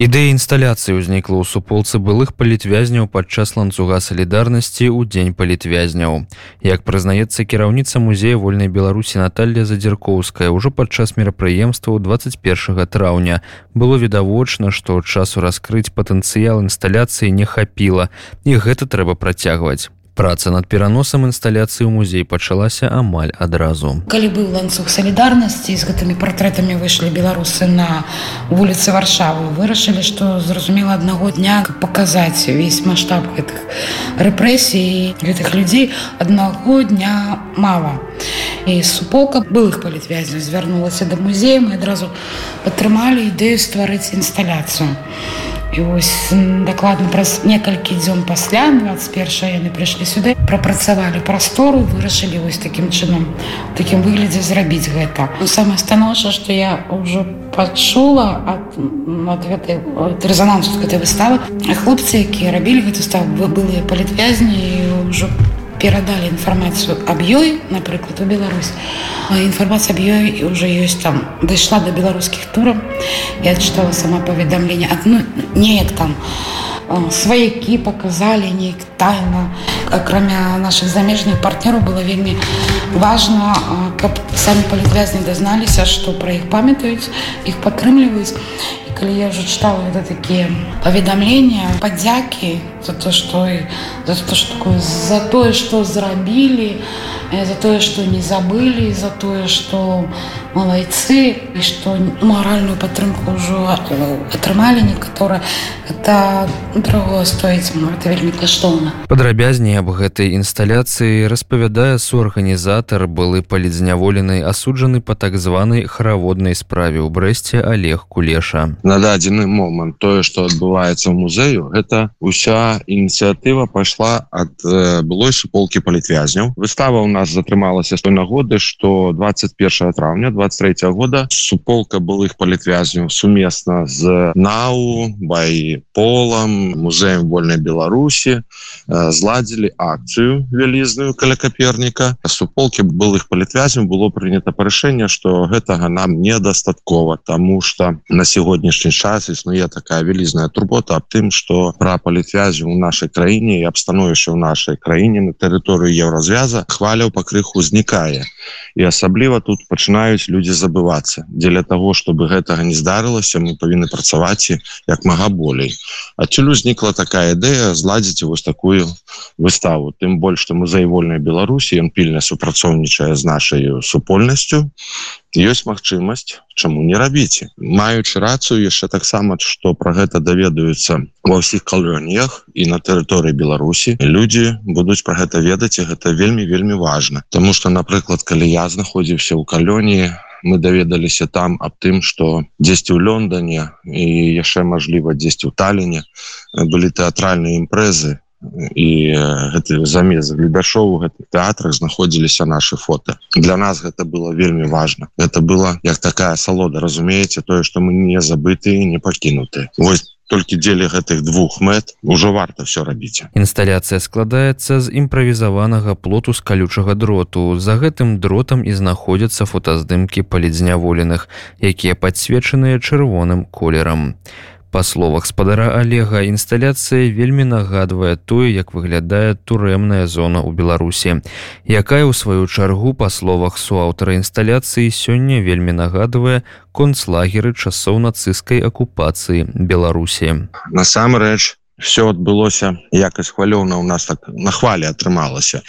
Ідэя інсталяцыі ўзнікла ў суполцы былых палітвязняў падчас ланцуга салідарнасці ў дзень палітвязняў. Як прызнаецца кіраўніца музея вольнай беларусі Наталья задзіркоўская ўжо падчас мерапрыемстваў 21 траўня было відавочна, што часу раскрыць патэнцыял інсталяцыі не хапіла і гэта трэба працягваць. Праца над пераносам інсталяцыі ў музей пачалася амаль адразу. Калі быў ланцуг салідарнасці з гэтымі партрэтамі выйшлі беларусы на вуліцы варшавы, вырашылі, што зразумела аднаго дня паказаць увесь маштаб гэтых рэпрэсій гэтых людзей аднаго дня мала. І суполка былых палітвязняў звярнулася да музея, мы адразу падтрымалі ідэю стварыць інсталяцыю. І вось дакладна праз некалькі дзён пасля 21 яны прыйшлі сюды прапрацавалі прастору вырашылі вось такім чынам такім выглядзе зрабіць гэта. Ну, самае станоўча што я ўжо пачула ад, ад гэтай рэзанансу гэтай выставы. Хлопцы якія рабілі гэту став былыя палітвязні ўжо перадалі інфармацыю аб ёй напрыклад у Беларусь інфармацыя аб ёй уже ёсць там. Дайшла до беларускіх тураў я чытала сама паведамленне ну, неяк там. Сваякі показалі неяк тайна. Акрамя наших замежных партнераў было вельмі важно каб самі палітвязні дазналіся што пра іх памятаюць іх падтрымліваюць калі я уже читала это такие паведамления поддяки за то что за то что такое за тое что зрабілі за тое что не забыли за тое что малайцы і что моральную падтрымку ўжо атрымалі некаторы это дорого стоіць это вельмі каштоўна падрабязней аб гэтай інсталяцыі распавядае суарганізатар былы палідзняволены асуджаны по так званай хараводнай справе ў брэсце олег кулеша на дадзены момант. Тое что адбываецца в музею это уся ініцыятыва пайшла ад э, былой суполки палітвязняў. Выстава у нас затрымалася той нагоды что 21 травня 23 -го года суполка былых палітвязняў сумесна з нау бай полам музеем вольной беларусі зладзілі акцыю вялізную каля каперніка. Суполки былых палітвязняў было прынята парашэнне что гэтага нам недастаткова тому что на сённяшні час існуе такая вялізная турбота аб тым что пра палітвязю у нашай краіне і абстановішча ў нашай краіне на тэрыторыю еўразвяза хваляў пакрыху узнікае і асабліва тут пачынаюць людзі забывацца дзеля того чтобы гэтага не здарылася мы павінны працаваць як мага болей. Адсюль узнікла такая ідэя зладзіць вось такую выставу. Тым больш што музей вольнай беларусі ён пільна супрацоўнічае з нашай супольнасцю. Ёсць магчымасць чаму не рабіце. Маючы рацыю яшчэ таксама што пра гэта даведаюцца ва ўсіх калоніях і на тэрыторыі беларусі людзі будуць пра гэта ведаць і гэта вельмі вельмі важна. Таму что напрыклад калі я знаходзіўся ў калоніі мы даведаліся там аб тым что дзесьці ў лондоне і яшчэ мажліва дзесьці ў таліне былі тэатральныя імпрэзы і гэты замес глебяшоў у гэтых тэатрах знаходзіліся наши фото. Для нас гэта было вельмі важно. Это было як такая салода разумееце тое что мы не забытыя не пакінуты вось толькі дзелі гэтых двух мэт ужо варта все рабіць інсталяцыя складаецца з імправізаванага плоту з калючага дроту. За гэтым дротам і знаходзяцца фотаздымкі палідзняволеных якія падсвечаныя чырвоным колерам. у Па словах спадара Олега інсталяцыя вельмі нагадвае тое, як выглядае турэмная зона ў Беларусі, якая ў сваю чаргу па словах суаўтара інсталяцыі сёння вельмі нагадвае концлагеры часоў нацысцкай акупацыі Беларусі. Насамрэч, все адбылося якасць хвалёўна у нас так на хвале атрымалася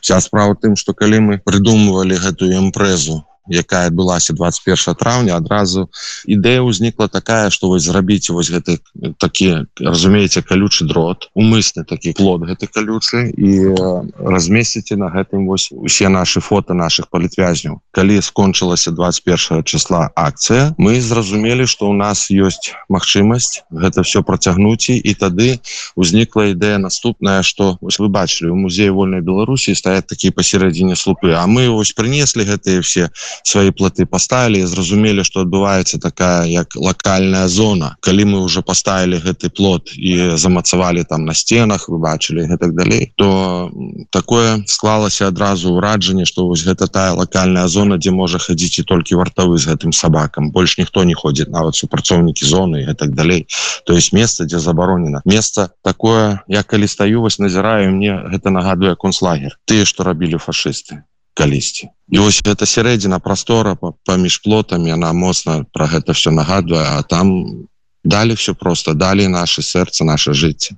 вся справа тым что калі мы придумывалі гэтую імпрэзу якая адбылася 21 траўня адразу ідэя ўзнікла такая что вось зрабіць вось гэты такі разумееце калючы дрот умысны такі плод гэты калючы і размесціце на гэтым вось усе наши фото наших палітвязняў. Калі скончылася 21 числа акцыя мы зразумелі что у нас ёсць магчымасць гэта все працягнуць і тады узнікла ідэя наступная что вось вы бачылі у музеі вольной беларусі стаят такія пасярэдзіне слупы а мы вось принеслі гэтые все свои плоты поставили зразумелі что адбываецца такая як локальная зона. Калі мы уже поставили гэты плод і замацавалі там на стенах вы бачылі гэтак далей то такое склалася адразу ўраджанне что вось гэта тая локальная зона дзе можа хадзіць і толькі вартавы з гэтым сабакам. Больш ніхто не ходзіць нават супрацоўнікі зоны і так далей. То есть место дзе забаронена. Место такое я калі стаю вось назіраю мне гэта нагадвае концлагер. Тыя что рабілі фашисты калісьці. І ось гэта сярэдзіна прастора паміж плотамі она моцна про гэта все нагадвае а там далі все просто далі наше сэрца наше жыцця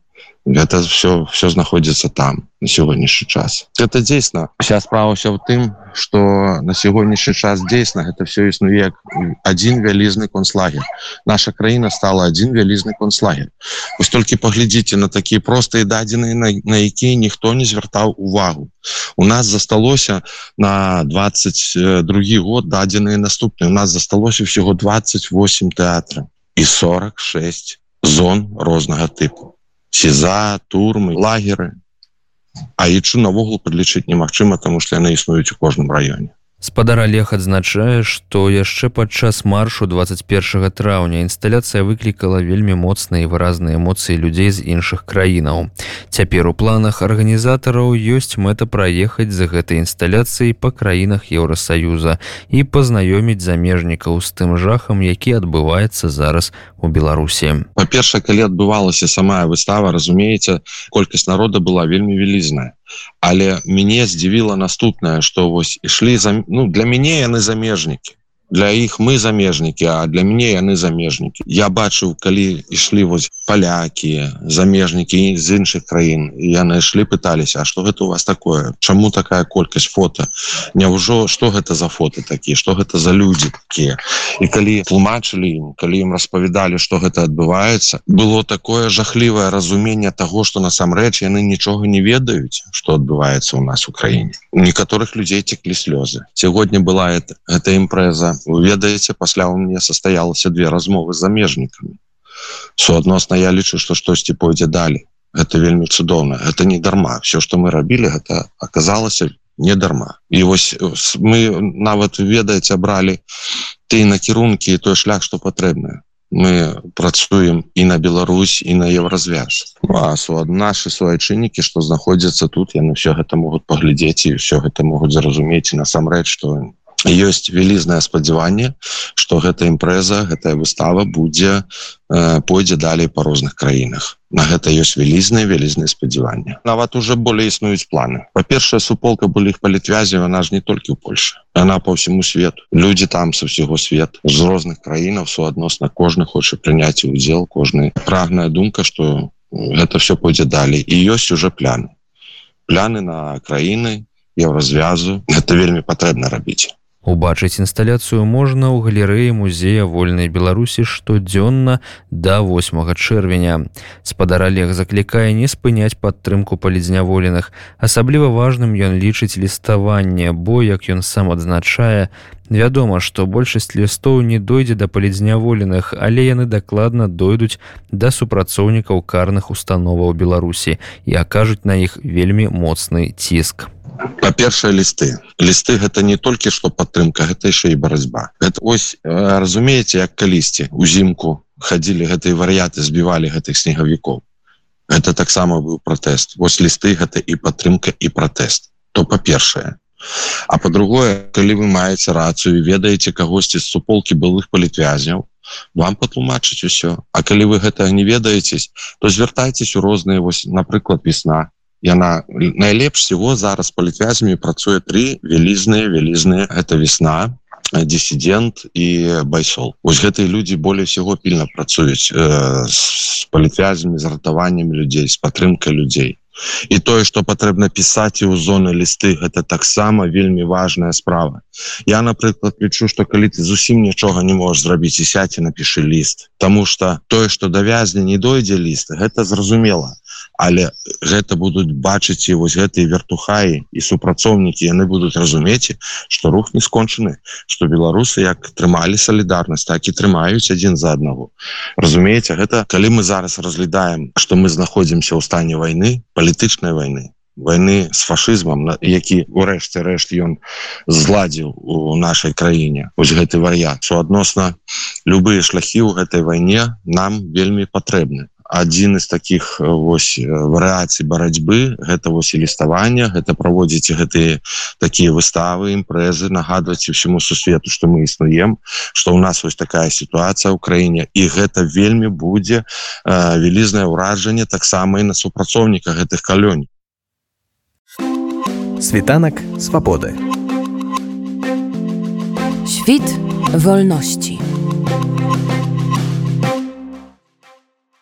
гэта все все знаходзіцца там на сённяшні час. Это дзейсна вся справа все в тым что на сягонняшні час дзейсна это все існуе один вялізны концлагер наша краіна стала один вялізны концлагер вось толькі паглядзіце на такія простыя дадзеныя на, на якія ніхто не звяртаў увагу. У нас засталося на 22 год дадзеныя наступныя. У нас засталося всего 28 тэатра і 46 зон рознага тыпу сеза турмы лагеры а ічу навогул падлічыць немагчыма тому что яны існуюць у кожным раёне спадар олег адзначае што яшчэ падчас маршу 21 траўня інсталяцыя выклікала вельмі моцныя і выразныя эмоцыі людзей з іншых краінаў. Цяпер у планах арганізатараў ёсць мэта праехаць за гэтай інсталяцыяй па краінах еўросаюза і пазнаёміць замежнікаў з тым жахам які адбываецца зараз у беларусі. Па-перша калі адбывалася самая выстава разумееце колькасць народа была вельмі вялізная але мяне здзівіла наступнае что вось ішлі за ну для мяне яны замежнікі для іх мы замежнікі а для мяне яны замежнікі. Я бачыў калі ішлі вось палякі замежнікі з іншых краін яны ішлі пыталіся А что гэта у вас такое? Чаму такая колькасць фото Няўжо что гэта за фото такі что гэта за людзі такія? І калі тлумачылі ім калі ім распавядалі что гэта адбываецца было такое жахлівае разуменне того что насамрэч яны нічога не ведаюць что адбываецца у нас у краіне. Некаторых людзей теклі слёзы. Сегодня была это гэта імпрэза ведаеце пасля у мне состоялася две размовы з замежнікамі. Суадносна я лічу что штосьці пойдзе далі это вельмі цудоўна это не дарма. Все что мы рабілі гэта аказалася не дарма. І вось мы нават ведаеце бралі ты накірункі той шлях что патрэбна мы працуем і на Беларусь і на еўразвяз. Наши суайчыннікі что знаходзяцца тут яны все гэта могуць паглядзець і все гэта могуць зразумець насамрэч что ёсць вялізнае спадзяванне что гэта імпрэза гэтая выстава будзе пойдзе далей по розных краінах. На гэта ёсць вялізныя вялізныя спадзяванні нават уже более існуюць планы. Па-першае суполка былі іх палітвязі она ж не толькі ў Польше она по всему свету. Люди там со всего свет з розных краінаў суадносна кожны хоча прыняць удзел кожны прагная думка что гэта все пойдзе далей. І ёсць уже пляны. Пляны на краіны еўразвязу. Это вельмі патрэбна рабіць Убачыць інсталяцыю можна ў галерэі музея вольнай беларусі штодзённа да 8 чэрвеня. Спадар олег заклікае не спыняць падтрымку палізняволеных асабліва важным ён лічыць ліставанне бо як ён сам адзначае вядома што большасць лістоў не дойдзе да палізняволеных але яны дакладна дойдуць да супрацоўнікаў карных установаў беларусі і акажуць на іх вельмі моцны ціск па-першае лісты. Лісты гэта не толькі што падтрымка гэта яшчэ і барацьба. Это ось разумееце як калісьці узімку хадзілі гэтыя варыяты збівалі гэтых снегавікоў. Это таксама быў пратэст. Вось лісты гэта і падтрымка і пратэст. То па-першае. А по-другое калі вы маеце рацыю ведаеце кагосьці з суполкі былых палітвязняў вам патлумачыць усё. А калі вы гэта не ведаецесь то звяртайцесь у розныя вось напрыклад весна яна найлепш всего зараз палітвязямі працуе три вялізныя вялізныя это весна диссидент і байсол. Ось гэтыя люди более всего пільна працуюць э, с палітвязямі з ратаваннем людзей з падтрымкай людзей і тое что патрэбна пісаць і ў зоны лісты гэта таксама вельмі важная справа. Я напрыклад лічу что калі ты зусім нічога не можешь зрабіць і сядьце напішы ліст тому что тое что да вязня не дойдзе ліст гэта зразумела але гэта будуць бачыць і вось гэтыя вертухаі і супрацоўнікі яны будуць разумець что рух не скончаны что беларусы як трымалі солідарнасць так і трымаюць адзін за аднаго. Разумееце гэта калі мы зараз разглядаем что мы знаходзімся ў стане войны палітычнай войны войны с фашизмом на- які урэшце рэшт ён зладзіў у нашай краіне ось гэты варыянт суадносна любыя шляхі ў гэтай вайне нам вельмі патрэбны адзін из таких э, вось э, варыяцый барацьбы гэта вось і ліставання гэта праводзіць гэтыя такія выставы імпрэзы нагадваць всему сусвету что мы існуем что у нас вось такая сітуацыя ў краіне і гэта вельмі будзе э, вялізнае ўражанне таксама і на супрацоўніка гэтых калёнь Світанак свабоды. Świt wolności.